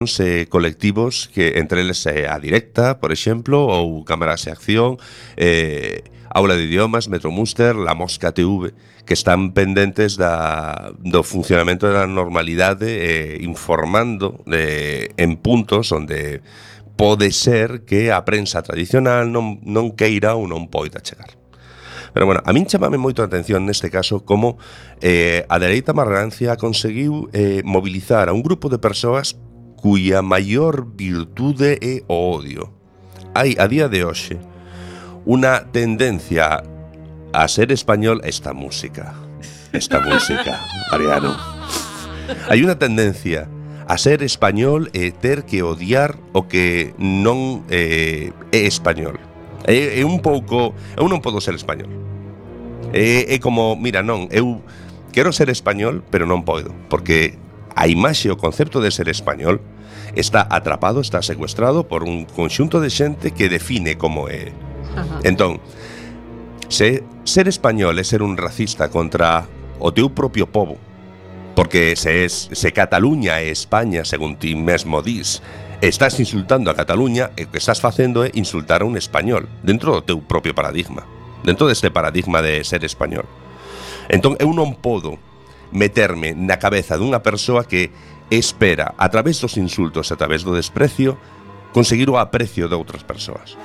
eh, colectivos que entre eles eh, a directa, por exemplo, ou Cámaras de Acción, eh, Aula de Idiomas, Metromuster, La Mosca TV, que están pendentes da, do funcionamento da normalidade eh, informando eh, en puntos onde pode ser que a prensa tradicional non, non queira ou non poida chegar. Pero bueno, a min chamame moito a atención neste caso como eh, a dereita marrancia conseguiu eh, mobilizar a un grupo de persoas cuya maior virtude é o odio. Hai a día de hoxe unha tendencia a ser español esta música. Esta música, Mariano. Hai unha tendencia a ser español e ter que odiar o que non eh, é español. É, é un pouco... Eu non podo ser español. É, é como, mira, non, eu quero ser español, pero non podo, porque a imaxe, o concepto de ser español está atrapado, está secuestrado por un conxunto de xente que define como é. Ajá. Entón, se ser español é ser un racista contra o teu propio povo, porque se es, se Cataluña é España, según ti mesmo dis, estás insultando a Cataluña e o que estás facendo é insultar a un español dentro do teu propio paradigma, dentro deste paradigma de ser español. Entón, eu non podo meterme na cabeza dunha persoa que espera, a través dos insultos, a través do desprecio, conseguir o aprecio de outras persoas.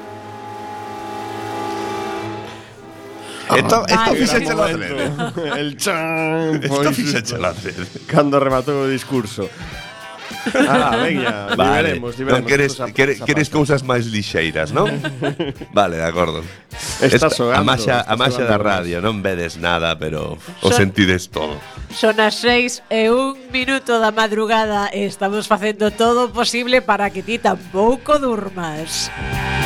Ah, Esto, esto fixeche la trede. El chan. Esto fixeche la. Cando rematou o discurso. Ah, veña, vale. liberemos, liberemos. Non queres, queres, cousas máis lixeiras, non? vale, de acordo. Estás Esta, soando, A maxa, a maxa da radio, non vedes nada, pero o sentides todo. Son as seis e un minuto da madrugada e estamos facendo todo o posible para que ti tampouco durmas. Música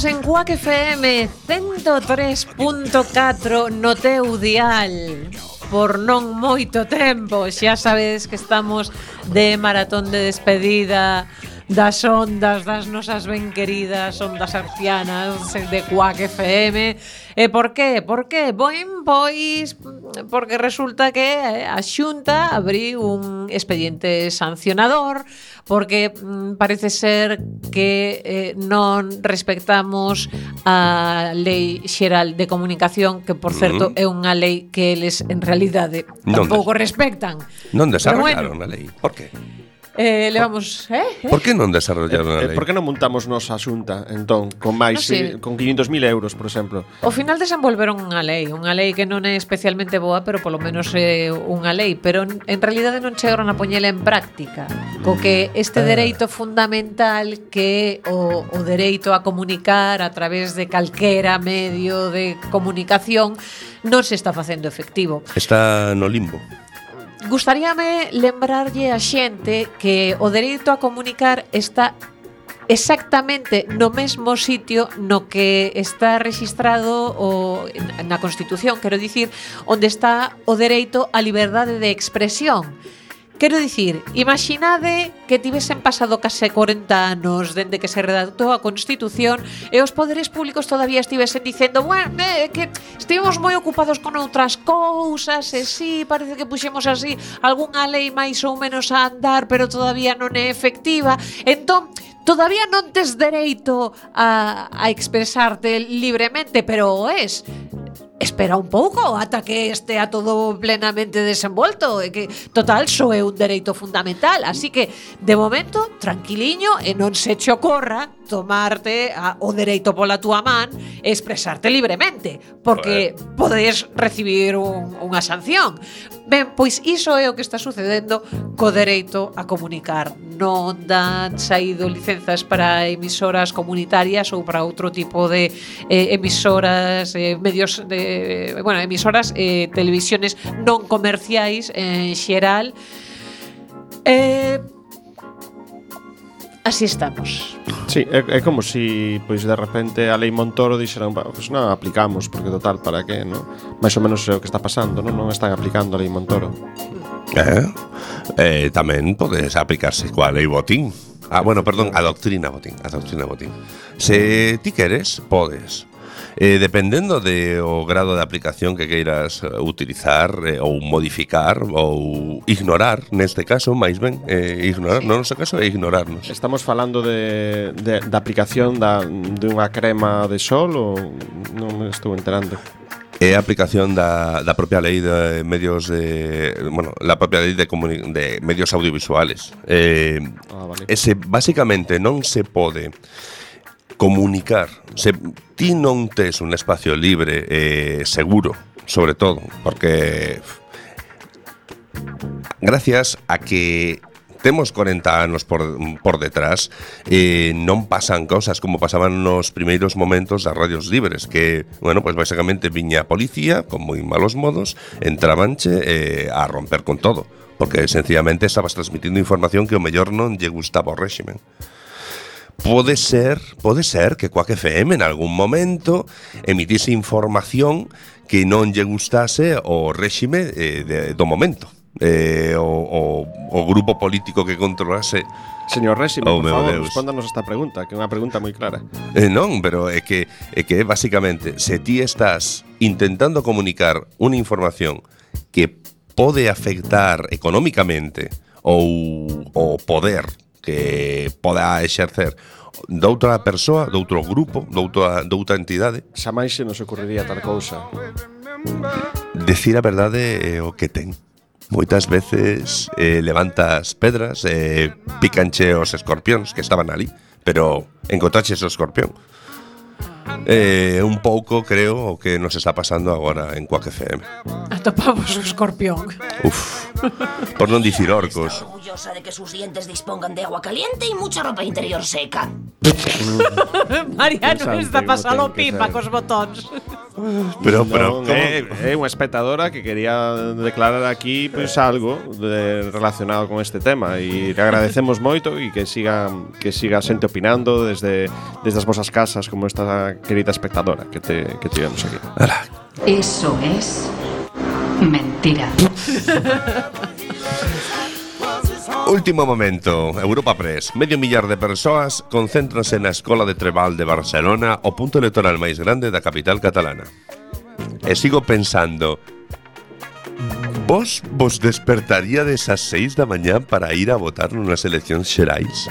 Estamos en Cuac FM 103.4 no teu dial por non moito tempo. Xa sabedes que estamos de maratón de despedida das ondas das nosas ben queridas ondas arcianas de Quack FM. E por qué? Por qué? boin pois porque resulta que eh, a Xunta abriu un expediente sancionador porque mm, parece ser que eh, non respectamos a Lei Xeral de Comunicación, que por mm-hmm. certo mm. é unha lei que eles en realidade tampouco respectan. Non desarrollaron bueno, a lei. Por que? Eh, levamos, eh, eh? Por que non desarrollaron eh, eh lei? Por que non montamos nos a xunta, entón, con máis, no, sí. eh, con 500.000 euros, por exemplo? O final desenvolveron unha lei, unha lei que non é especialmente boa, pero polo menos é eh, unha lei, pero en realidade non chegaron a poñela en práctica, co que este ah. dereito fundamental que é o, o dereito a comunicar a través de calquera medio de comunicación non se está facendo efectivo. Está no limbo gustaríame lembrarlle a xente que o dereito a comunicar está exactamente no mesmo sitio no que está registrado o, na Constitución, quero dicir, onde está o dereito á liberdade de expresión. Quero dicir, imaginade que tivesen pasado case 40 anos dende que se redactou a Constitución e os poderes públicos todavía estivesen dicendo bueno, eh, que estivemos moi ocupados con outras cousas e si, sí, parece que puxemos así algunha lei máis ou menos a andar pero todavía non é efectiva entón, todavía non tes dereito a, a expresarte libremente, pero o es espera un pouco ata que estea todo plenamente desenvolto. E que total só é un dereito fundamental, así que de momento tranquiliño e non se che ocorra tomarte a, o dereito pola túa man e expresarte libremente, porque podes recibir un, unha sanción. Ben, pois iso é o que está sucedendo co dereito a comunicar. Non dan saído licenzas para emisoras comunitarias ou para outro tipo de eh, emisoras, eh, medios de, bueno, emisoras eh, televisiones non comerciais en xeral. Eh, así estamos. Sí, é, é como se si, pois de repente a lei Montoro dixeran, pois pues, non aplicamos porque total para que, non? Mais ou menos é o que está pasando, non? Non están aplicando a lei Montoro. Eh? eh tamén podes aplicarse coa lei Botín. Ah, bueno, perdón, a doctrina Botín, a doctrina Botín. Se ti queres, podes Eh, dependendo de o grado de aplicación que queiras eh, utilizar eh, ou modificar ou ignorar, neste caso, máis ben, eh, ignorar, no noso caso é ignorarnos. Estamos falando de, de, de aplicación da, de unha crema de sol ou non me estou enterando? É a aplicación da, da propia lei de medios de, bueno, la propia lei de, de medios audiovisuales. Eh, ah, vale. Ese basicamente non se pode comunicar. Se ti non tes un espacio libre e seguro, sobre todo, porque gracias a que temos 40 anos por, detrás eh, non pasan cosas como pasaban nos primeiros momentos das radios libres que, bueno, pues basicamente viña a policía con moi malos modos entrabanche eh, a romper con todo porque sencillamente estabas transmitindo información que o mellor non lle gustaba ao réximen Pode ser, pode ser que coa FM en algún momento emitise información que non lle gustase o réxime eh, de, do momento. Eh, o, o, o grupo político que controlase Señor Réxime, oh, por favor, Deus. respóndanos esta pregunta, que é unha pregunta moi clara. Eh, non, pero é que é que basicamente, se ti estás intentando comunicar unha información que pode afectar económicamente ou o poder que poda exercer doutra persoa, doutro grupo, doutra, doutra entidade. Xa máis se nos ocorrería tal cousa. Decir a verdade é o que ten. Moitas veces eh, levantas pedras, eh, picanche os escorpións que estaban ali, pero encontraches o escorpión. É eh, un pouco, creo, o que nos está pasando agora en Quack FM. Atopamos o escorpión. Uf, por non dicir orcos. Está orgullosa de que sus dientes dispongan de agua caliente y mucha ropa interior seca. Mariano está pasalo pipa cos botóns. Pero, pero, no, é, é unha espectadora que quería declarar aquí pois, pues, algo de, relacionado con este tema e le agradecemos moito e que siga que siga xente opinando desde desde as vosas casas como esta querida espectadora que te que tivemos aquí. Eso es mentira. Último momento, Europa Press. Medio millar de persoas concéntranse na Escola de Trebal de Barcelona, o punto electoral máis grande da capital catalana. E sigo pensando, vos vos despertaríades ás seis da mañán para ir a votar nunas eleccións xerais?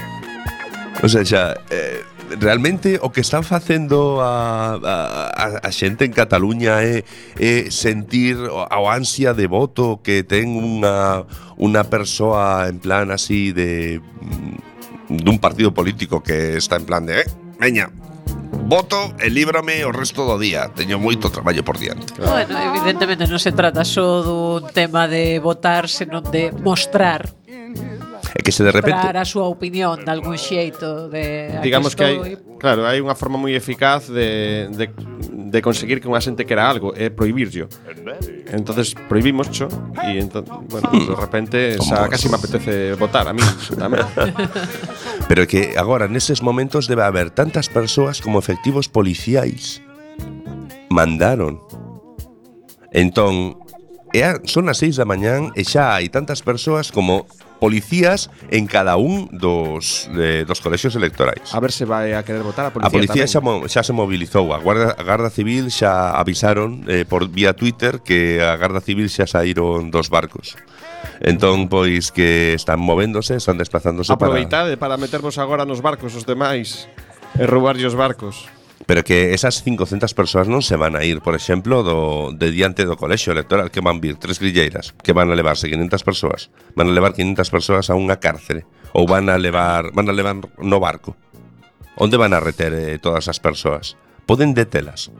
O sea, xa, eh, realmente o que están facendo a, a, a xente en Cataluña é, é sentir a ansia de voto que ten unha, unha persoa en plan así de mm, dun partido político que está en plan de eh, veña, voto e líbrame o resto do día. Teño moito traballo por diante. Claro. Bueno, evidentemente non se trata só dun tema de votar, senón de mostrar é que se de repente a súa opinión de algún xeito de digamos que, estou... hai, claro, hai unha forma moi eficaz de, de, de conseguir que unha xente quera algo é prohibirlo entonces prohibimos cho e entón, bueno, de repente xa casi me apetece votar a mí tamén. Pero que agora neses momentos debe haber tantas persoas como efectivos policiais. Mandaron. Entón, a, son as seis da mañán e xa hai tantas persoas como policías en cada un dos, eh, dos colexios electorais. A ver se vai a querer votar a policía A policía tamén. xa, xa se mobilizou, a Guarda, a Garda Civil xa avisaron eh, por vía Twitter que a Garda Civil xa saíron dos barcos. Entón, pois que están movéndose, están desplazándose Aproveitade para... para metervos agora nos barcos os demais e roubarlle os barcos pero que esas 500 persoas non se van a ir, por exemplo, do, de diante do colexo electoral que van vir tres grilleiras que van a levarse 500 persoas van a levar 500 persoas a unha cárcere ou van a levar, van a levar no barco. Onde van a reter eh, todas as persoas? Poden detelas.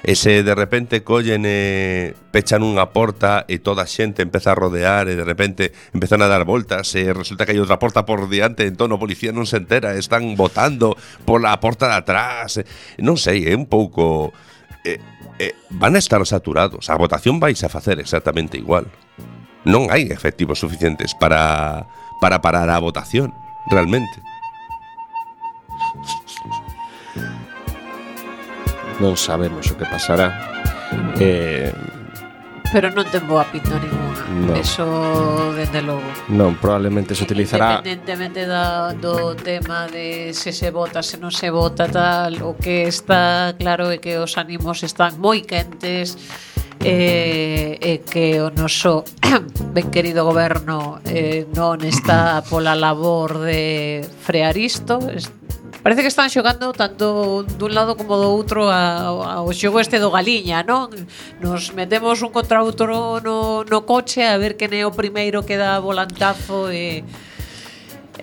E se de repente collen e pechan unha porta e toda a xente empeza a rodear e de repente empezan a dar voltas e resulta que hai outra porta por diante, entón o policía non se entera, están votando pola porta de atrás. Non sei, é un pouco eh, eh, van a estar saturados. A votación vais a facer exactamente igual. Non hai efectivos suficientes para para parar a votación, realmente. non sabemos o que pasará. Eh, Pero non ten boa pinta ninguna. No. Eso, dende logo. Non, probablemente se utilizará... Independentemente da, do tema de se se vota, se non se vota, tal, o que está claro é que os ánimos están moi quentes, eh, e, eh, eh, que o noso ben querido goberno eh, non está pola labor de frear isto, Parece que están xogando tanto dun lado como do outro a, ao xogo este do Galiña, non? Nos metemos un contra outro no, no coche a ver quen é o primeiro que dá volantazo e...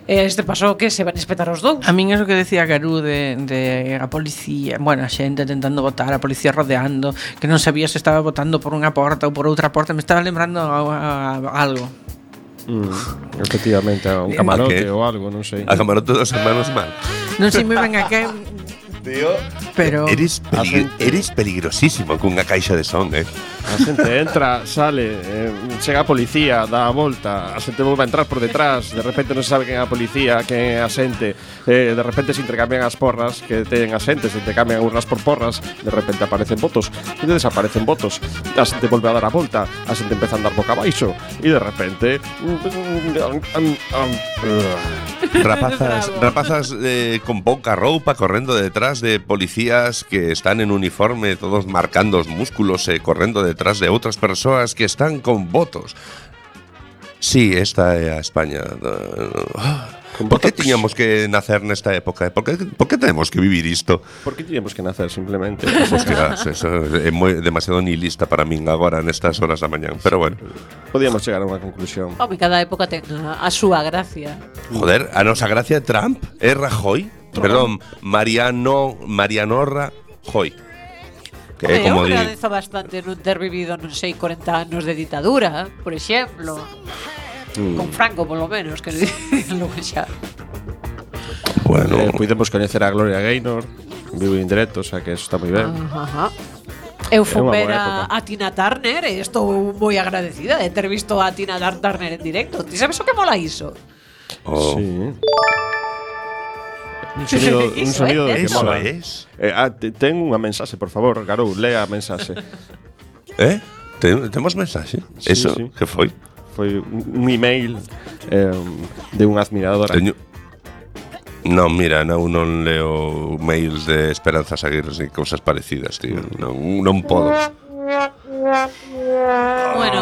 Este pasou que se van espetar os dous. A min é o que decía Garú de, de a policía, bueno, a xente tentando votar, a policía rodeando, que non sabía se estaba votando por unha porta ou por outra porta, me estaba lembrando a, a, a algo. Mm, efectivamente, a un camarote o algo, no sé. A camarote dos hermanos mal. No sé, me van acá Tío, pero eres, eres peligrosísimo cunha caixa de son, eh A xente entra, sale, eh, chega a policía, dá a volta, a xente volve a entrar por detrás, de repente non se sabe quen é a policía, quen é a xente, eh, de repente se intercambian as porras que ten a xente, se intercambian urnas por porras, de repente aparecen votos, e desaparecen votos, a xente volve a dar a volta, a xente empeza a andar boca abaixo, e de repente... Rapazas, rapazas eh, con pouca roupa correndo detrás de policías que están en uniforme, todos marcando os músculos e correndo detrás de outras persoas que están con votos. Sí, esta é a España. Por que tiñamos que nacer nesta época? Por que, por que tenemos que vivir isto? Por que tiñemos que nacer simplemente? Hostias, eso é moi, demasiado nihilista para min agora nestas horas da mañán. Pero bueno, Podíamos chegar a unha conclusión. Home, cada época ten a, a súa gracia. joder, a nosa gracia é Trump, é Rajoy, Perdón, Mariano Marianorra Joy. Que é como eu agradezo di... bastante non ter vivido, non sei, 40 anos de ditadura, por exemplo. Mm. Con Franco, polo menos, que logo xa. Bueno, eh, puidemos coñecer a Gloria Gaynor, vivo en directo, o sea que eso está moi ben. Ajá. Eu fun ver a, a Tina Turner e estou moi agradecida de ter visto a Tina Turner en directo. Ti sabes o que mola iso? Oh. Sí. Un sonido, un sonido é, que mola. Es. Eh, ah, te- ten unha mensaxe, por favor, Garou, lea a mensaxe. Eh? Te- Temos mensaxe? Sí, Eso sí. que foi? Foi un un email eh, de unha admiradora. Teño... Non, mira, non, non leo mails de Esperanza Aguirre ni cousas parecidas, tío. Non, non podo. Bueno,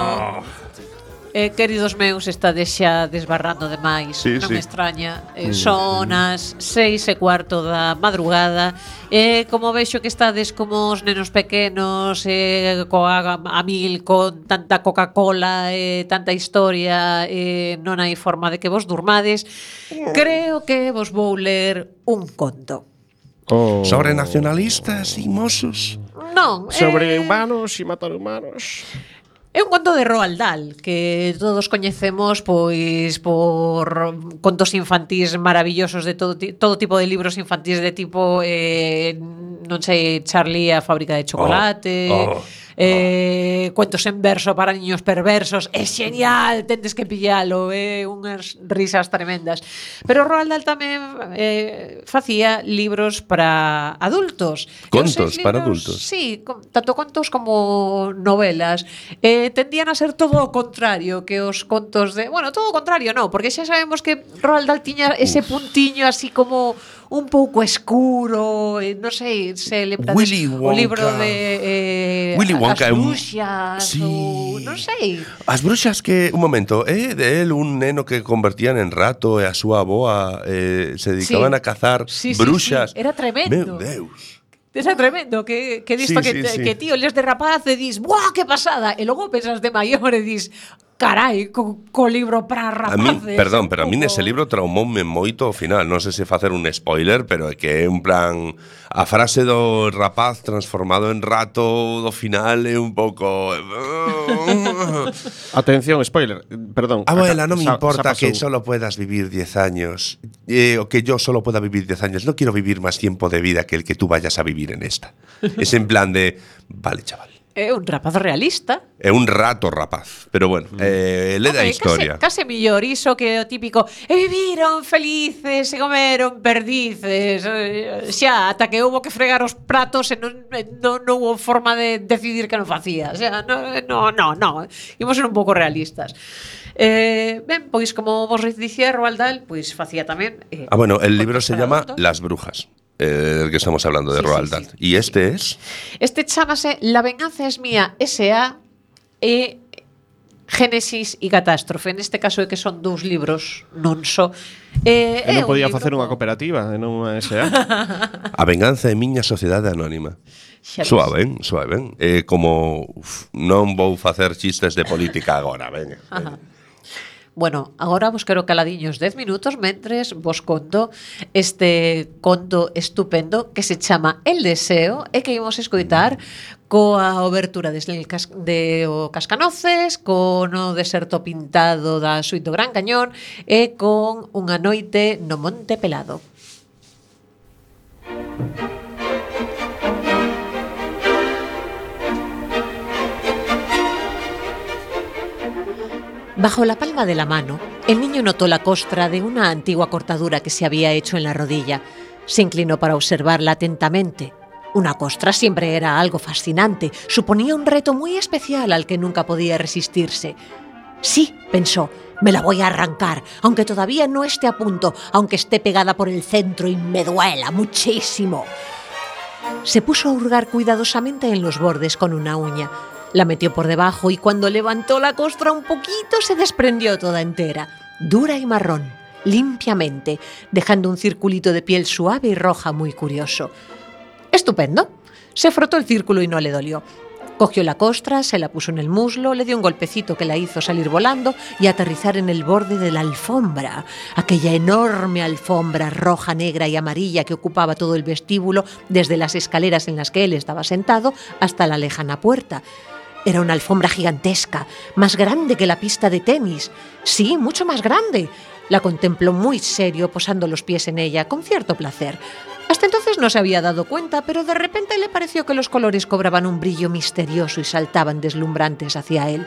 Eh, queridos meus, estades xa desbarrando demais, sí, non sí. me extraña. Eh, son as seis e cuarto da madrugada. Eh, como vexo que estades como os nenos pequenos, eh, coa, a mil, con tanta Coca-Cola, eh, tanta historia, eh, non hai forma de que vos durmades. Mm. Creo que vos vou ler un conto. Oh. Sobre nacionalistas e mosos? Non. Sobre eh... humanos e matar humanos? É un conto de Roald Dahl que todos coñecemos pois por contos infantís maravillosos de todo todo tipo de libros infantís de tipo eh, non sei, Charlie a fábrica de chocolate. Oh, oh eh, cuentos en verso para niños perversos, é genial, tendes que pillalo, é eh, unhas risas tremendas. Pero Roald Dahl tamén eh, facía libros para adultos. Contos libros, para adultos. Sí, tanto contos como novelas. Eh, tendían a ser todo o contrario que os contos de... Bueno, todo o contrario, no, porque xa sabemos que Roald Dahl tiña ese Uf. puntiño así como un pouco escuro, eh, non sei se lembrades Willy Wonka. o libro de eh, Willy Wonka, as bruxas, un... sí. ou, non sei. As bruxas que, un momento, é eh, de él un neno que convertían en rato e a súa aboa eh, se dedicaban sí. a cazar sí, sí, bruxas. Sí, sí. Era tremendo. Meu Deus. Esa tremendo, que, que disto sí, que, sí, sí. que tío, les de rapaz e dis, buah, que pasada, e logo pensas de maior e dis, carai, co, co libro para A rapaces. mí, perdón, pero a mí nese pouco. libro traumoume moito ao final. Non sei se facer un spoiler, pero é que é un plan a frase do rapaz transformado en rato do final é un pouco Atención, spoiler. Perdón. Abuela, no me Sa- importa sa que solo puedas vivir 10 años, eh, o que yo solo pueda vivir 10 años. No quiero vivir más tiempo de vida que el que tú vayas a vivir en esta. Es en plan de, vale, chaval. É un rapaz realista. É un rato rapaz, pero bueno, mm. eh, le da historia. Case, case millor iso que o típico e viviron felices e comeron perdices eh, xa, ata que houbo que fregar os pratos e non, non, non houbo forma de decidir que non facía. O sea, non, non, non, imos ser un pouco realistas. Eh, ben, pois como vos dicía Roald Dahl, pois facía tamén eh, Ah, bueno, el libro pois se llama adultos. Las brujas eh, del que estamos hablando, de sí, Roald Dahl. Sí, sí. ¿Y este es? Este chamase La venganza es mía, S.A. e Génesis e Catástrofe. Neste caso é que son dous libros, non só. Eh, non podía facer unha cooperativa, e non unha SA. a venganza é miña sociedade anónima. Suave, ben, suave, ben. Eh, como uf, non vou facer chistes de política agora, ben. ben. Bueno, agora vos quero caladiños 10 minutos mentres vos conto este conto estupendo que se chama El Deseo e que imos escoitar coa obertura de, cas de o Cascanoces, con o deserto pintado da suite do Gran Cañón e con unha noite no Monte Pelado. Thank you. Bajo la palma de la mano, el niño notó la costra de una antigua cortadura que se había hecho en la rodilla. Se inclinó para observarla atentamente. Una costra siempre era algo fascinante, suponía un reto muy especial al que nunca podía resistirse. Sí, pensó, me la voy a arrancar, aunque todavía no esté a punto, aunque esté pegada por el centro y me duela muchísimo. Se puso a hurgar cuidadosamente en los bordes con una uña. La metió por debajo y cuando levantó la costra un poquito se desprendió toda entera, dura y marrón, limpiamente, dejando un circulito de piel suave y roja muy curioso. Estupendo. Se frotó el círculo y no le dolió. Cogió la costra, se la puso en el muslo, le dio un golpecito que la hizo salir volando y aterrizar en el borde de la alfombra, aquella enorme alfombra roja, negra y amarilla que ocupaba todo el vestíbulo desde las escaleras en las que él estaba sentado hasta la lejana puerta. Era una alfombra gigantesca, más grande que la pista de tenis. Sí, mucho más grande. La contempló muy serio, posando los pies en ella, con cierto placer. Hasta entonces no se había dado cuenta, pero de repente le pareció que los colores cobraban un brillo misterioso y saltaban deslumbrantes hacia él.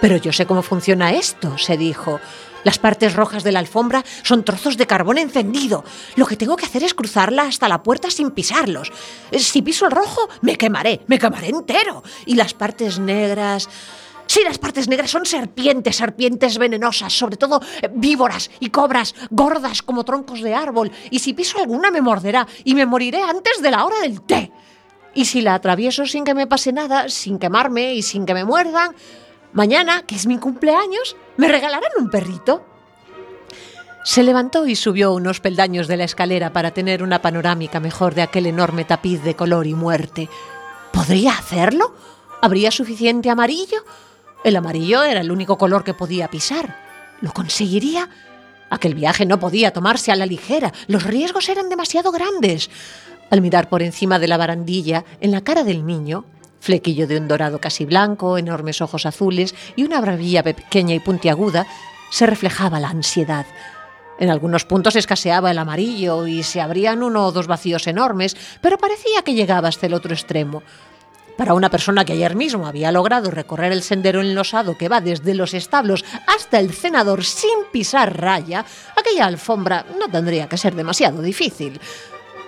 Pero yo sé cómo funciona esto, se dijo. Las partes rojas de la alfombra son trozos de carbón encendido. Lo que tengo que hacer es cruzarla hasta la puerta sin pisarlos. Si piso el rojo, me quemaré, me quemaré entero. Y las partes negras... Sí, las partes negras son serpientes, serpientes venenosas, sobre todo eh, víboras y cobras gordas como troncos de árbol. Y si piso alguna me morderá y me moriré antes de la hora del té. Y si la atravieso sin que me pase nada, sin quemarme y sin que me muerdan, mañana, que es mi cumpleaños, me regalarán un perrito. Se levantó y subió unos peldaños de la escalera para tener una panorámica mejor de aquel enorme tapiz de color y muerte. ¿Podría hacerlo? ¿Habría suficiente amarillo? El amarillo era el único color que podía pisar. ¿Lo conseguiría? Aquel viaje no podía tomarse a la ligera. Los riesgos eran demasiado grandes. Al mirar por encima de la barandilla, en la cara del niño, flequillo de un dorado casi blanco, enormes ojos azules y una barbilla pequeña y puntiaguda, se reflejaba la ansiedad. En algunos puntos escaseaba el amarillo y se abrían uno o dos vacíos enormes, pero parecía que llegaba hasta el otro extremo. Para una persona que ayer mismo había logrado recorrer el sendero enlosado que va desde los establos hasta el cenador sin pisar raya, aquella alfombra no tendría que ser demasiado difícil.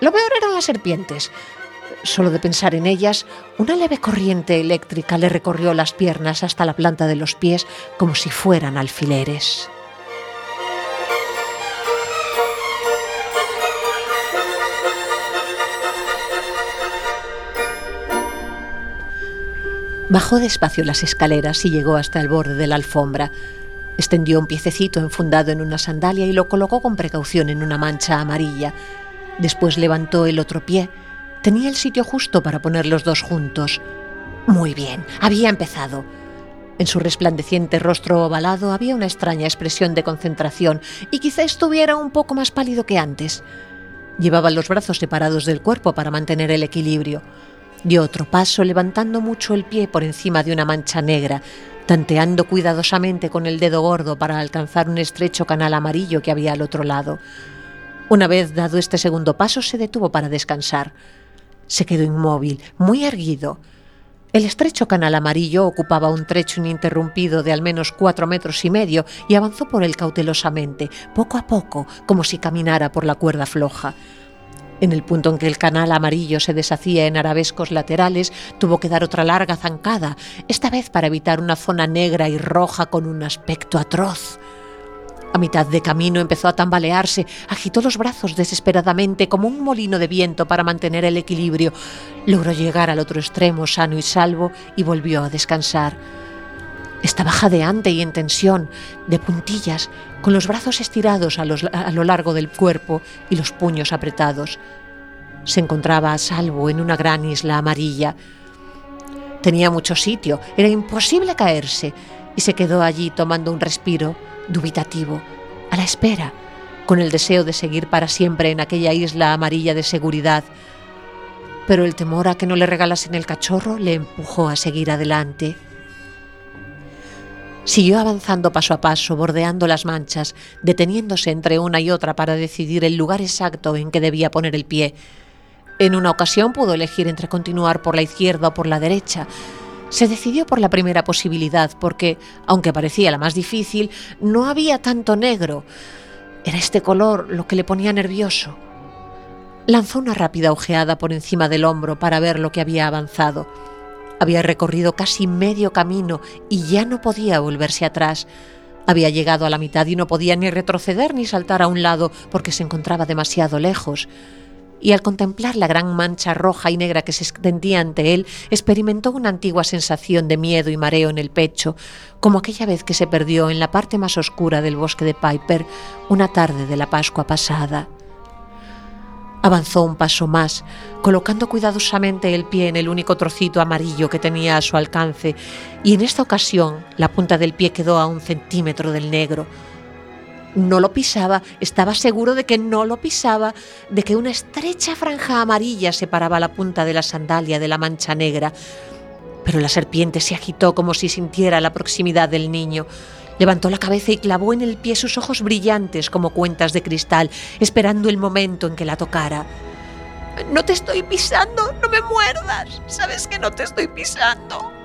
Lo peor eran las serpientes. Solo de pensar en ellas, una leve corriente eléctrica le recorrió las piernas hasta la planta de los pies como si fueran alfileres. Bajó despacio las escaleras y llegó hasta el borde de la alfombra. Extendió un piececito enfundado en una sandalia y lo colocó con precaución en una mancha amarilla. Después levantó el otro pie. Tenía el sitio justo para poner los dos juntos. Muy bien, había empezado. En su resplandeciente rostro ovalado había una extraña expresión de concentración y quizá estuviera un poco más pálido que antes. Llevaba los brazos separados del cuerpo para mantener el equilibrio. Dio otro paso levantando mucho el pie por encima de una mancha negra, tanteando cuidadosamente con el dedo gordo para alcanzar un estrecho canal amarillo que había al otro lado. Una vez dado este segundo paso, se detuvo para descansar. Se quedó inmóvil, muy erguido. El estrecho canal amarillo ocupaba un trecho ininterrumpido de al menos cuatro metros y medio y avanzó por él cautelosamente, poco a poco, como si caminara por la cuerda floja. En el punto en que el canal amarillo se deshacía en arabescos laterales, tuvo que dar otra larga zancada, esta vez para evitar una zona negra y roja con un aspecto atroz. A mitad de camino empezó a tambalearse, agitó los brazos desesperadamente como un molino de viento para mantener el equilibrio. Logró llegar al otro extremo sano y salvo y volvió a descansar. Estaba jadeante y en tensión, de puntillas, con los brazos estirados a, lo largo del cuerpo y los puños apretados. Se encontraba a salvo en una gran isla amarilla. Tenía mucho sitio, era imposible caerse, y se quedó allí tomando un respiro, dubitativo, a la espera, con el deseo de seguir para siempre en aquella isla amarilla de seguridad. Pero el temor a que no le regalasen el cachorro le empujó a seguir adelante. Siguió avanzando paso a paso, bordeando las manchas, deteniéndose entre una y otra para decidir el lugar exacto en que debía poner el pie. En una ocasión pudo elegir entre continuar por la izquierda o por la derecha. Se decidió por la primera posibilidad porque, aunque parecía la más difícil, no había tanto negro. Era este color lo que le ponía nervioso. Lanzó una rápida ojeada por encima del hombro para ver lo que había avanzado. Había recorrido casi medio camino y ya no podía volverse atrás. Había llegado a la mitad y no podía ni retroceder ni saltar a un lado porque se encontraba demasiado lejos. Y al contemplar la gran mancha roja y negra que se extendía ante él, experimentó una antigua sensación de miedo y mareo en el pecho, como aquella vez que se perdió en la parte más oscura del bosque de Piper una tarde de la Pascua pasada. Avanzó un paso más, colocando cuidadosamente el pie en el único trocito amarillo que tenía a su alcance, y en esta ocasión la punta del pie quedó a un centímetro del negro. No lo pisaba, estaba seguro de que no lo pisaba, de que una estrecha franja amarilla separaba la punta de la sandalia de la mancha negra. Pero la serpiente se agitó como si sintiera la proximidad del niño. Levantó la cabeza y clavó en el pie sus ojos brillantes como cuentas de cristal, esperando el momento en que la tocara. No te estoy pisando, no me muerdas. Sabes que no te estoy pisando.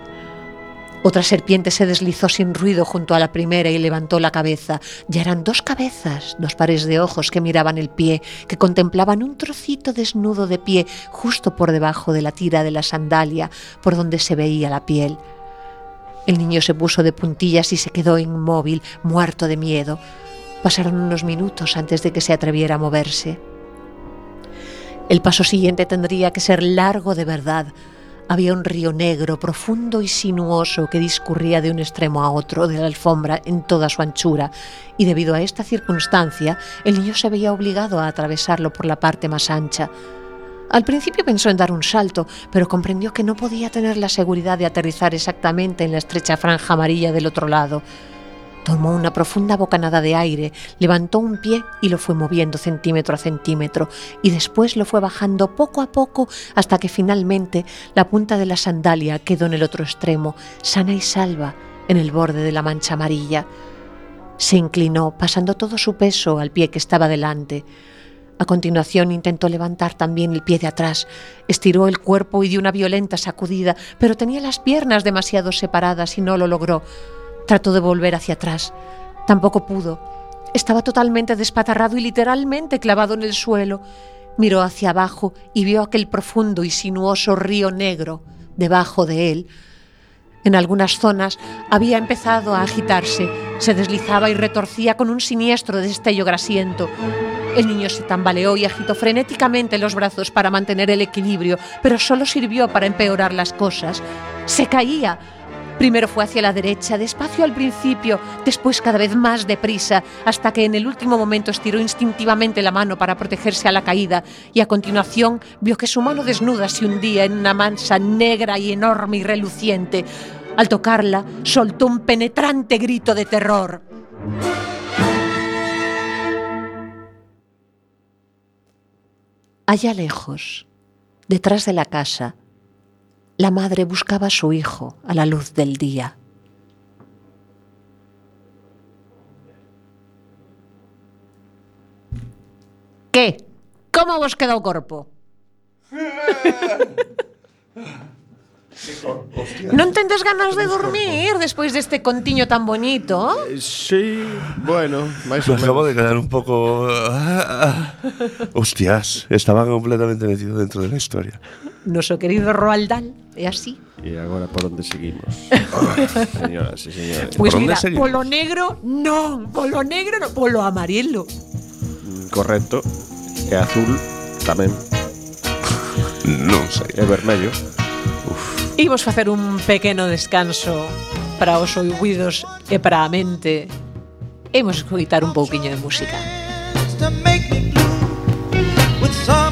Otra serpiente se deslizó sin ruido junto a la primera y levantó la cabeza. Ya eran dos cabezas, dos pares de ojos que miraban el pie, que contemplaban un trocito desnudo de pie justo por debajo de la tira de la sandalia, por donde se veía la piel. El niño se puso de puntillas y se quedó inmóvil, muerto de miedo. Pasaron unos minutos antes de que se atreviera a moverse. El paso siguiente tendría que ser largo de verdad. Había un río negro, profundo y sinuoso que discurría de un extremo a otro de la alfombra en toda su anchura, y debido a esta circunstancia, el niño se veía obligado a atravesarlo por la parte más ancha. Al principio pensó en dar un salto, pero comprendió que no podía tener la seguridad de aterrizar exactamente en la estrecha franja amarilla del otro lado. Tomó una profunda bocanada de aire, levantó un pie y lo fue moviendo centímetro a centímetro, y después lo fue bajando poco a poco hasta que finalmente la punta de la sandalia quedó en el otro extremo, sana y salva, en el borde de la mancha amarilla. Se inclinó, pasando todo su peso al pie que estaba delante. A continuación intentó levantar también el pie de atrás, estiró el cuerpo y dio una violenta sacudida, pero tenía las piernas demasiado separadas y no lo logró. Trató de volver hacia atrás. Tampoco pudo. Estaba totalmente despatarrado y literalmente clavado en el suelo. Miró hacia abajo y vio aquel profundo y sinuoso río negro debajo de él. En algunas zonas había empezado a agitarse, se deslizaba y retorcía con un siniestro destello grasiento. El niño se tambaleó y agitó frenéticamente los brazos para mantener el equilibrio, pero solo sirvió para empeorar las cosas. Se caía. Primero fue hacia la derecha, despacio al principio, después cada vez más deprisa, hasta que en el último momento estiró instintivamente la mano para protegerse a la caída y a continuación vio que su mano desnuda se hundía en una mansa negra y enorme y reluciente. Al tocarla, soltó un penetrante grito de terror. Allá lejos, detrás de la casa, la madre buscaba a su hijo a la luz del día. ¿Qué? ¿Cómo vos quedó o Non tendes ganas de dormir despois deste contiño tan bonito? Eh, sí, bueno, máis ou menos. Acabo de quedar un pouco... Ah, ah. Hostias, estaba completamente metido dentro de la historia. Noso querido Roald Dahl é así. E agora por onde seguimos? Señoras e señores. Pois pues mira, seguimos? polo negro non, polo negro non, polo amarelo. Mm, correcto. E azul tamén. non sei. É vermello. Imos facer un pequeno descanso para os ouvidos e para a mente. Imos escutar un pouquiño de música. to make me blue with song.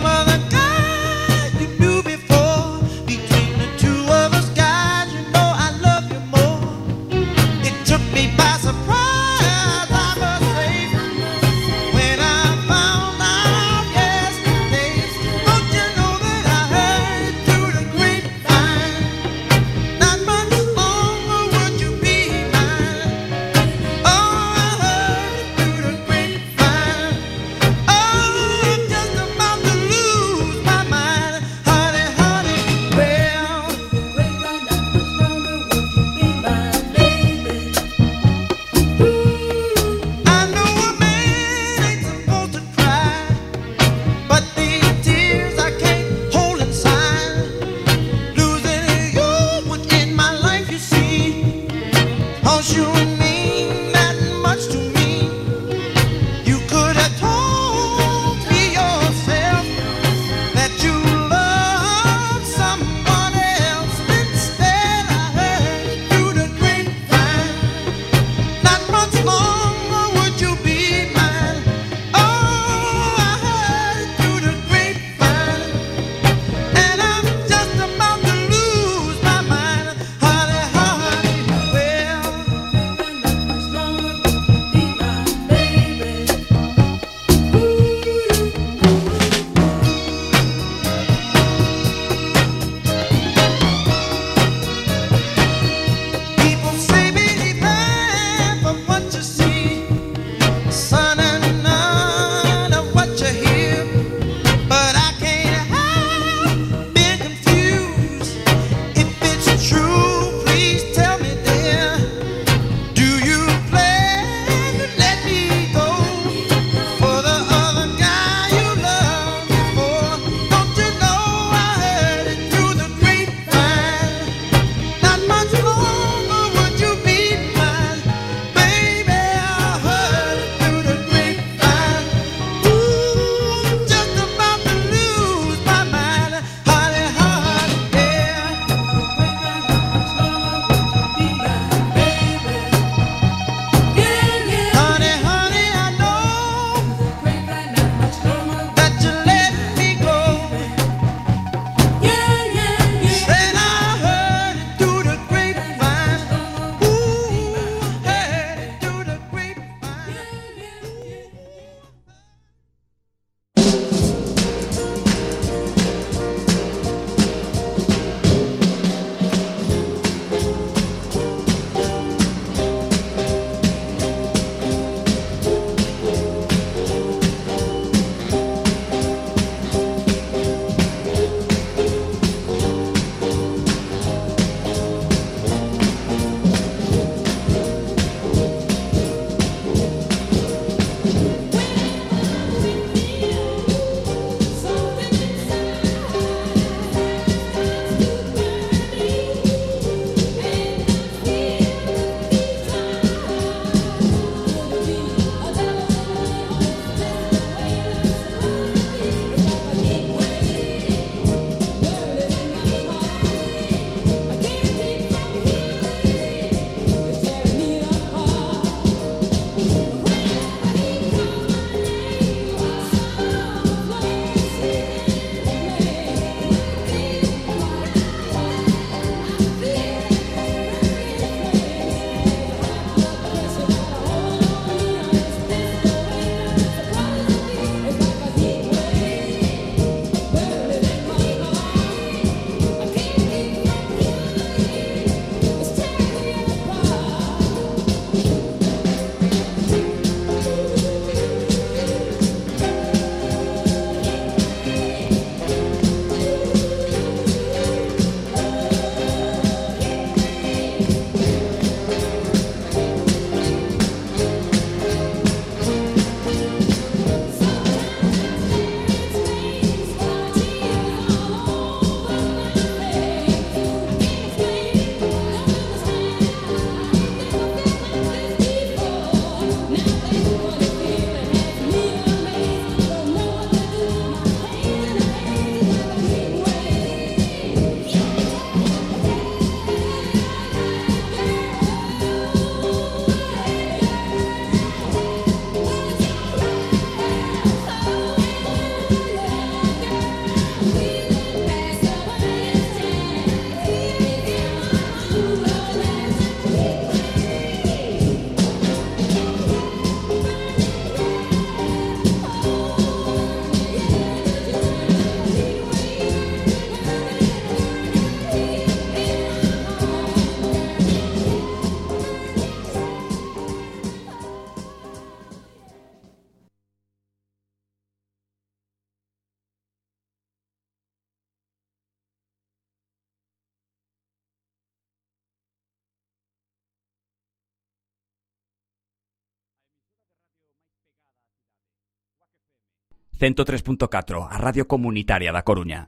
103.4, a Radio Comunitaria da Coruña.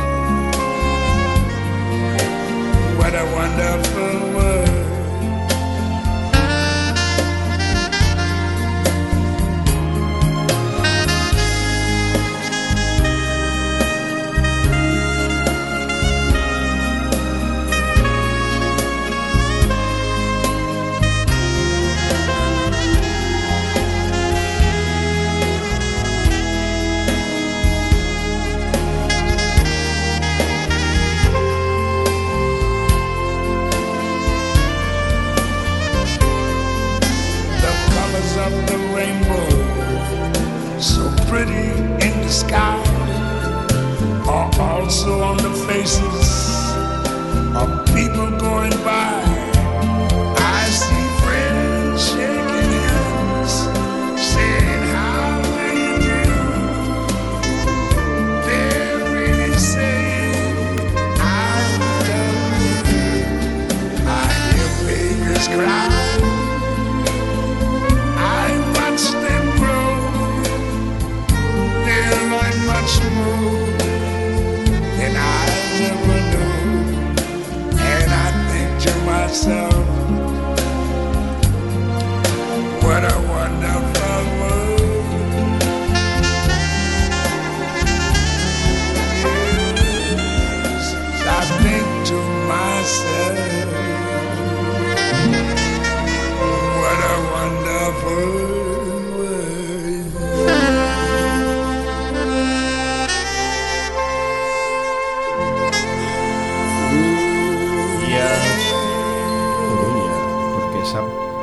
what a wonderful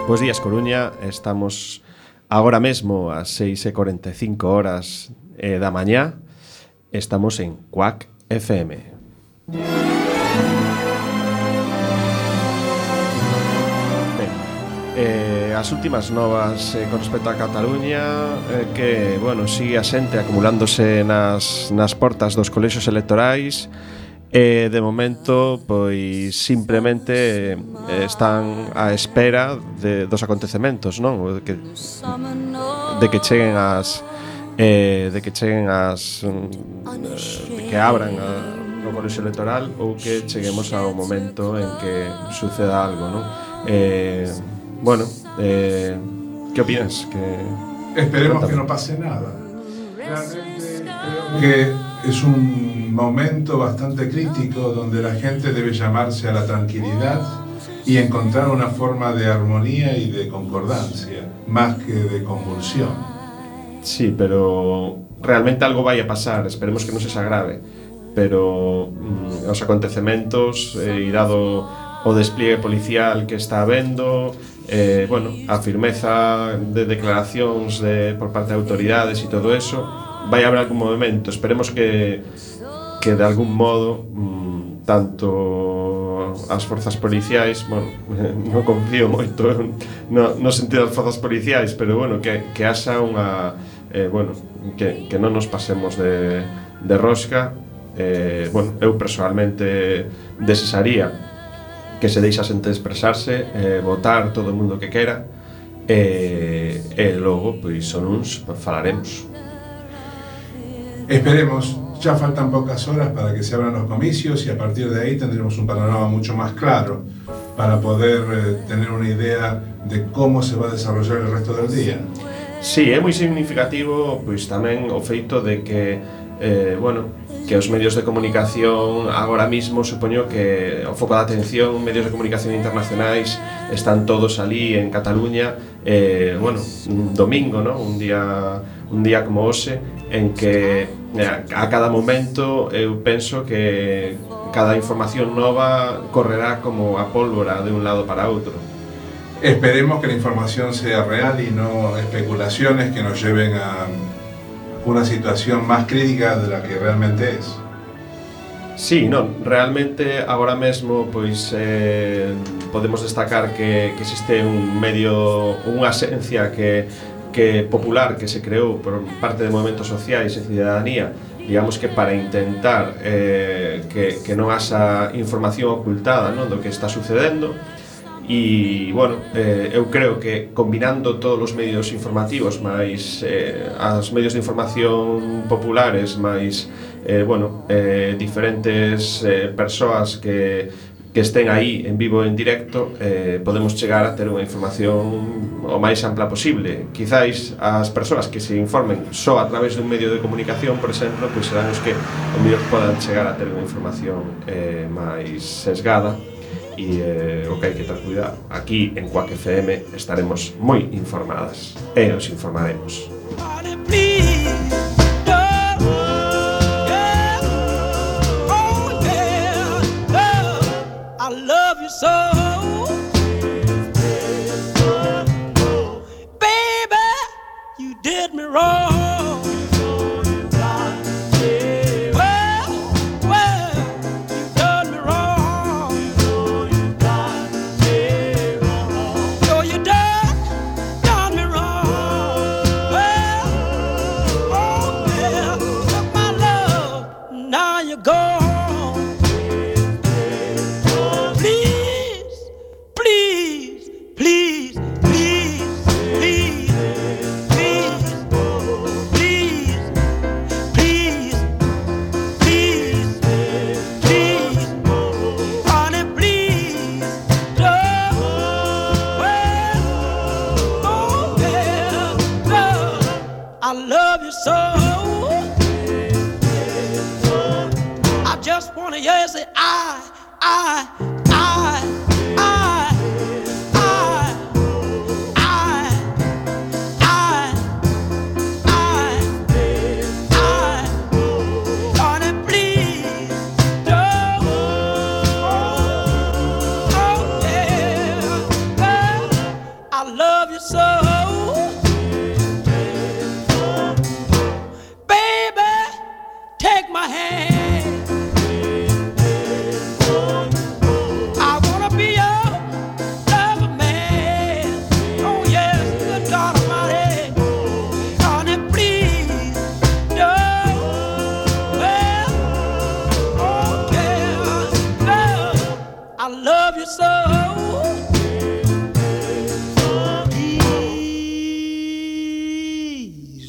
Bos días, Coruña. Estamos agora mesmo ás 6.45 horas eh, da mañá. Estamos en Cuac FM. Ben, eh, as últimas novas eh, con respecto a Cataluña eh, que, bueno, sigue a xente acumulándose nas, nas portas dos colexios electorais e E de momento, pois simplemente eh, están á espera de, dos acontecementos, non? De que, de que cheguen as eh, de que cheguen as mm, de que abran a, o colexo electoral ou que cheguemos ao momento en que suceda algo, non? Eh, bueno, eh, que opinas? Que Esperemos que no pase nada. Realmente creo que es un momento bastante crítico donde la gente debe llamarse a la tranquilidad y encontrar una forma de armonía y de concordancia, más que de convulsión. Sí, pero realmente algo vai a pasar, esperemos que non se agrave pero mm, os acontecementos eh, dado o despliegue policial que está habendo eh, bueno, a firmeza de declaracións de, por parte de autoridades e todo eso vai haber algún movimento esperemos que que de algún modo mm, tanto as forzas policiais bueno, non confío moito no, no sentido das forzas policiais pero bueno, que, que haxa unha eh, bueno, que, que non nos pasemos de, de rosca eh, bueno, eu personalmente desesaría que se deixa xente expresarse eh, votar todo o mundo que quera eh, e eh, eh, logo, pois, son uns falaremos. Esperemos, ya faltan pocas horas para que se abran los comicios y a partir de ahí tendremos un panorama mucho más claro para poder eh, tener una idea de cómo se va a desarrollar el resto del día. Sí, é moi significativo pois tamén o feito de que eh, bueno, que os medios de comunicación agora mismo supoño que o foco da atención, medios de comunicación internacionais están todos ali en Cataluña eh, bueno, un domingo, ¿no? un día un día como hoxe en que eh, a cada momento eu penso que cada información nova correrá como a pólvora de un lado para outro. Esperemos que la información sea real y no especulaciones que nos lleven a una situación más crítica de la que realmente es. Sí, non, realmente agora mesmo pois eh, podemos destacar que, que existe un medio, unha esencia que, que popular que se creou por parte de movimentos sociais e cidadanía digamos que para intentar eh, que, que non haxa información ocultada non? do que está sucedendo e, bueno, eh, eu creo que combinando todos os medios informativos máis eh, as medios de información populares máis, eh, bueno, eh, diferentes eh, persoas que que estén aí en vivo en directo eh, podemos chegar a ter unha información o máis ampla posible. Quizáis as persoas que se informen só a través dun medio de comunicación por exemplo, pois serán os que o mellor podan chegar a ter unha información eh, máis sesgada e eh, o que hai que ter cuidado. Aquí en Quack FM estaremos moi informadas e os informaremos. roll! yes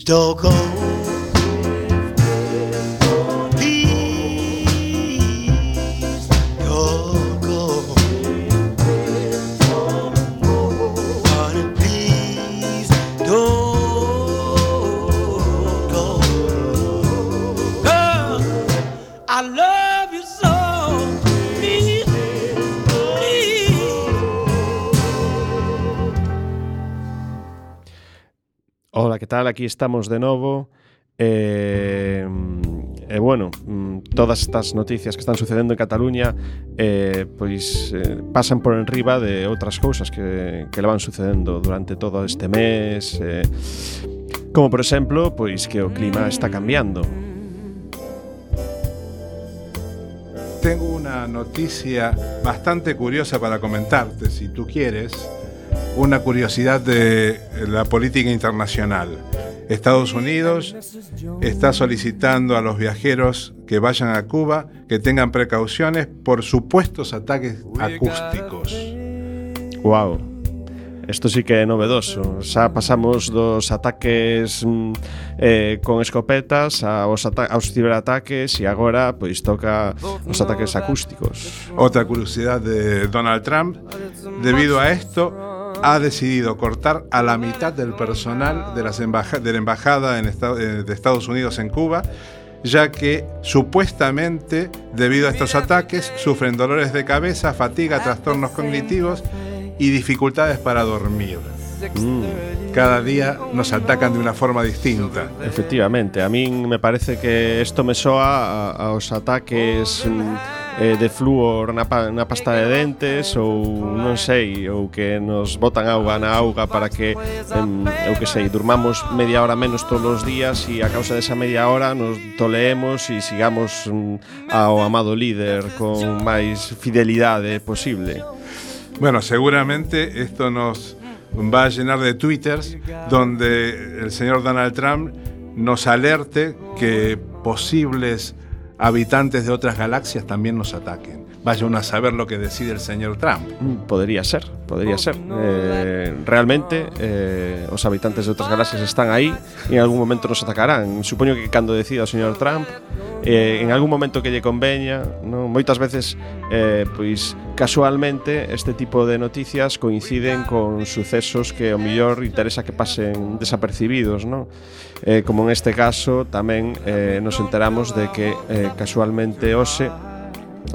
Chào không! Aquí estamos de novo. Eh, e bueno, mm, todas estas noticias que están sucedendo en Cataluña eh, pois eh, pasan por enriba de outras cousas que, le van sucedendo durante todo este mes eh, como por exemplo pois que o clima está cambiando Tengo una noticia bastante curiosa para comentarte, si tú quieres. Una curiosidad de la política internacional. Estados Unidos está solicitando a los viajeros que vayan a Cuba que tengan precauciones por supuestos ataques acústicos. Wow. Esto sí que é novedoso. Xa pasamos dos ataques mm, eh, con escopetas aos, ata aos ciberataques e agora pois toca os ataques acústicos. Otra curiosidad de Donald Trump, debido a esto, ha decidido cortar a la mitad del personal de, las embaja- de la embajada en Esta- eh, de Estados Unidos en Cuba, ya que supuestamente, debido a estos ataques, sufren dolores de cabeza, fatiga, trastornos cognitivos y dificultades para dormir. Cada día nos atacan de una forma distinta. Efectivamente, a min me parece que isto me soa a- aos ataques mm, eh, de flúor na, pa, na pasta de dentes ou non sei, ou que nos botan auga na auga para que em, eu que sei, durmamos media hora menos todos os días e a causa desa media hora nos toleemos e sigamos mm, ao amado líder con máis fidelidade posible. Bueno, seguramente esto nos va a llenar de twitters donde el señor Donald Trump nos alerte que posibles habitantes de otras galaxias también nos ataquen. vaya uno a saber lo que decide el señor Trump. Mm, podría ser, podría oh, ser. Eh, realmente, eh, os habitantes de outras galaxias están aí e en algún momento nos atacarán. Supoño que cando decida o señor Trump, eh, en algún momento que lle conveña, non? moitas veces, eh, pois, casualmente, este tipo de noticias coinciden con sucesos que o millor interesa que pasen desapercibidos, non? Eh, como en este caso, tamén eh, nos enteramos de que eh, casualmente hoxe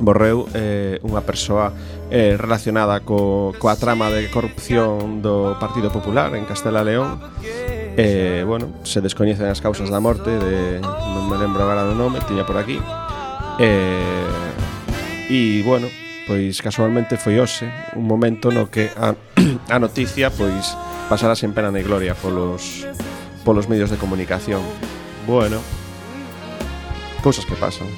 morreu eh, unha persoa eh, relacionada co, coa trama de corrupción do Partido Popular en Castela León. Eh, bueno, se descoñecen as causas da morte de, non me lembro agora do nome, tiña por aquí. Eh, e bueno, pois casualmente foi hoxe un momento no que a, a noticia pois pasara sen pena ni gloria polos, polos medios de comunicación. Bueno, cousas que pasan.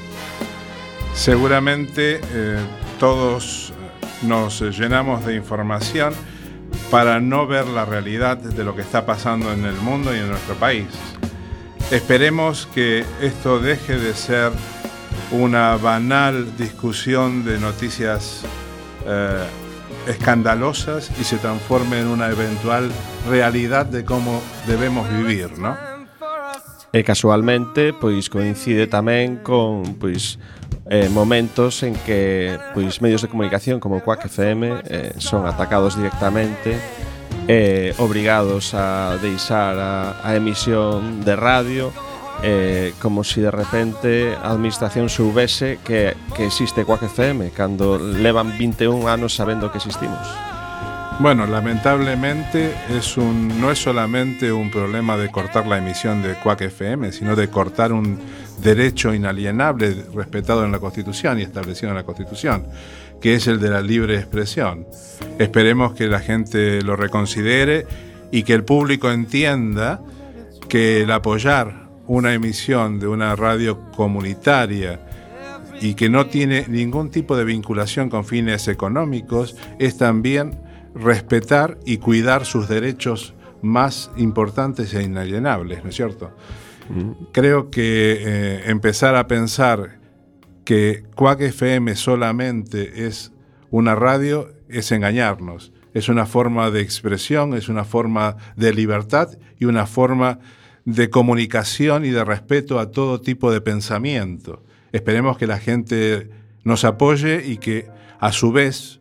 Seguramente eh, todos nos llenamos de información para no ver la realidad de lo que está pasando en el mundo y en nuestro país. Esperemos que esto deje de ser una banal discusión de noticias eh, escandalosas y se transforme en una eventual realidad de cómo debemos vivir, ¿no? E casualmente, pois coincide tamén con pois eh, momentos en que pois medios de comunicación como Quack FM eh, son atacados directamente eh, obrigados a deixar a, a emisión de radio eh, como si de repente a administración soubese que, que existe Quack FM cando levan 21 anos sabendo que existimos. Bueno, lamentablemente es un, no es solamente un problema de cortar la emisión de Quack FM, sino de cortar un derecho inalienable respetado en la Constitución y establecido en la Constitución, que es el de la libre expresión. Esperemos que la gente lo reconsidere y que el público entienda que el apoyar una emisión de una radio comunitaria y que no tiene ningún tipo de vinculación con fines económicos es también respetar y cuidar sus derechos más importantes e inalienables, ¿no es cierto? Creo que eh, empezar a pensar que Quack FM solamente es una radio es engañarnos. Es una forma de expresión, es una forma de libertad y una forma de comunicación y de respeto a todo tipo de pensamiento. Esperemos que la gente nos apoye y que a su vez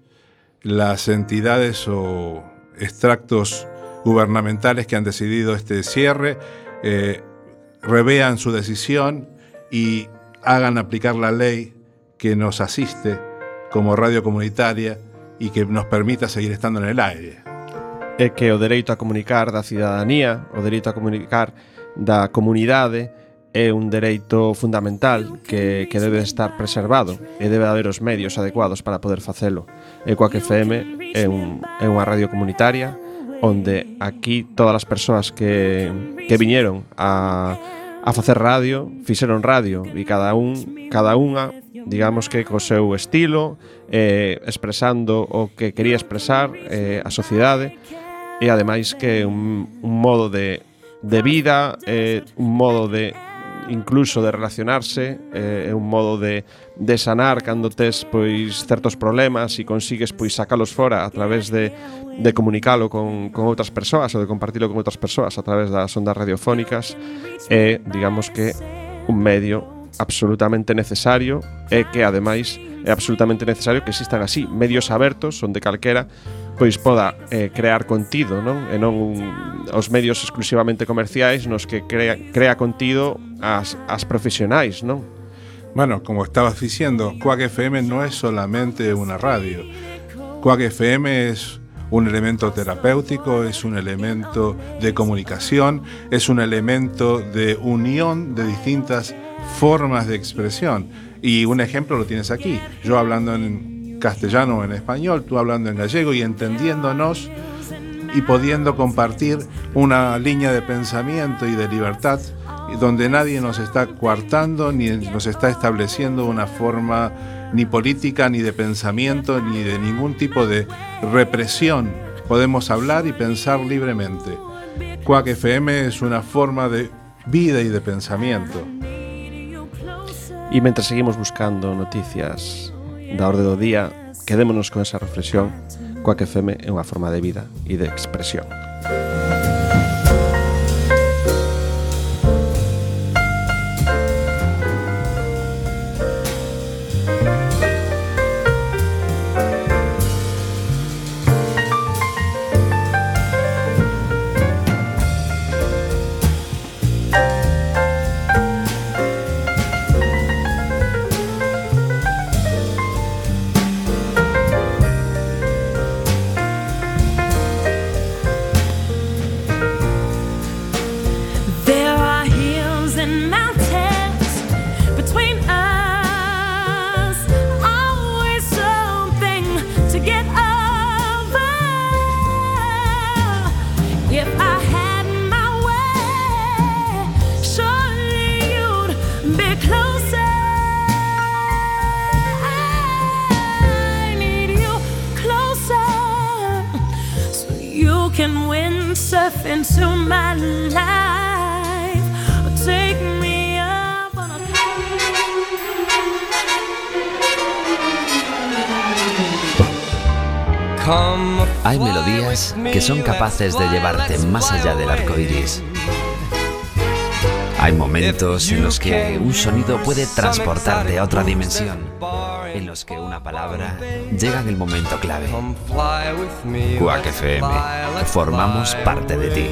las entidades o extractos gubernamentales que han decidido este cierre eh, revean su decisión y hagan aplicar la ley que nos asiste como radio comunitaria y que nos permita seguir estando en el aire. É que o dereito a comunicar da cidadanía, o dereito a comunicar da comunidade é un dereito fundamental que, que debe estar preservado e debe haber os medios adecuados para poder facelo. E coa que FM é, un, é unha radio comunitaria onde aquí todas as persoas que, que viñeron a, a facer radio, fixeron radio e cada un, cada unha, digamos que co seu estilo, eh, expresando o que quería expresar eh, a sociedade e ademais que un, un modo de, de vida, eh, un modo de incluso de relacionarse, eh, é un modo de, de sanar cando tes pois certos problemas e consigues pois sacalos fora a través de, de comunicalo con, con outras persoas ou de compartilo con outras persoas a través das ondas radiofónicas é, digamos que, un medio absolutamente necesario e que ademais é absolutamente necesario que existan así medios abertos onde calquera pois poda eh, crear contido, non? E non os medios exclusivamente comerciais nos que crea, crea contido as, as profesionais, non? Bueno, como estabas diciendo, Quack FM no es solamente una radio. Quack FM es un elemento terapéutico, es un elemento de comunicación, es un elemento de unión de distintas formas de expresión. Y un ejemplo lo tienes aquí, yo hablando en castellano o en español, tú hablando en gallego y entendiéndonos y pudiendo compartir una línea de pensamiento y de libertad donde nadie nos está coartando ni nos está estableciendo una forma ni política, ni de pensamiento, ni de ningún tipo de represión. Podemos hablar y pensar libremente. Quack FM es una forma de vida y de pensamiento. E mentre seguimos buscando noticias da orde do día, quedémonos con esa reflexión coa que feme é unha forma de vida e de expresión. De llevarte más allá del arco iris. Hay momentos en los que un sonido puede transportarte a otra dimensión, en los que una palabra llega en el momento clave. Quack FM, formamos parte de ti.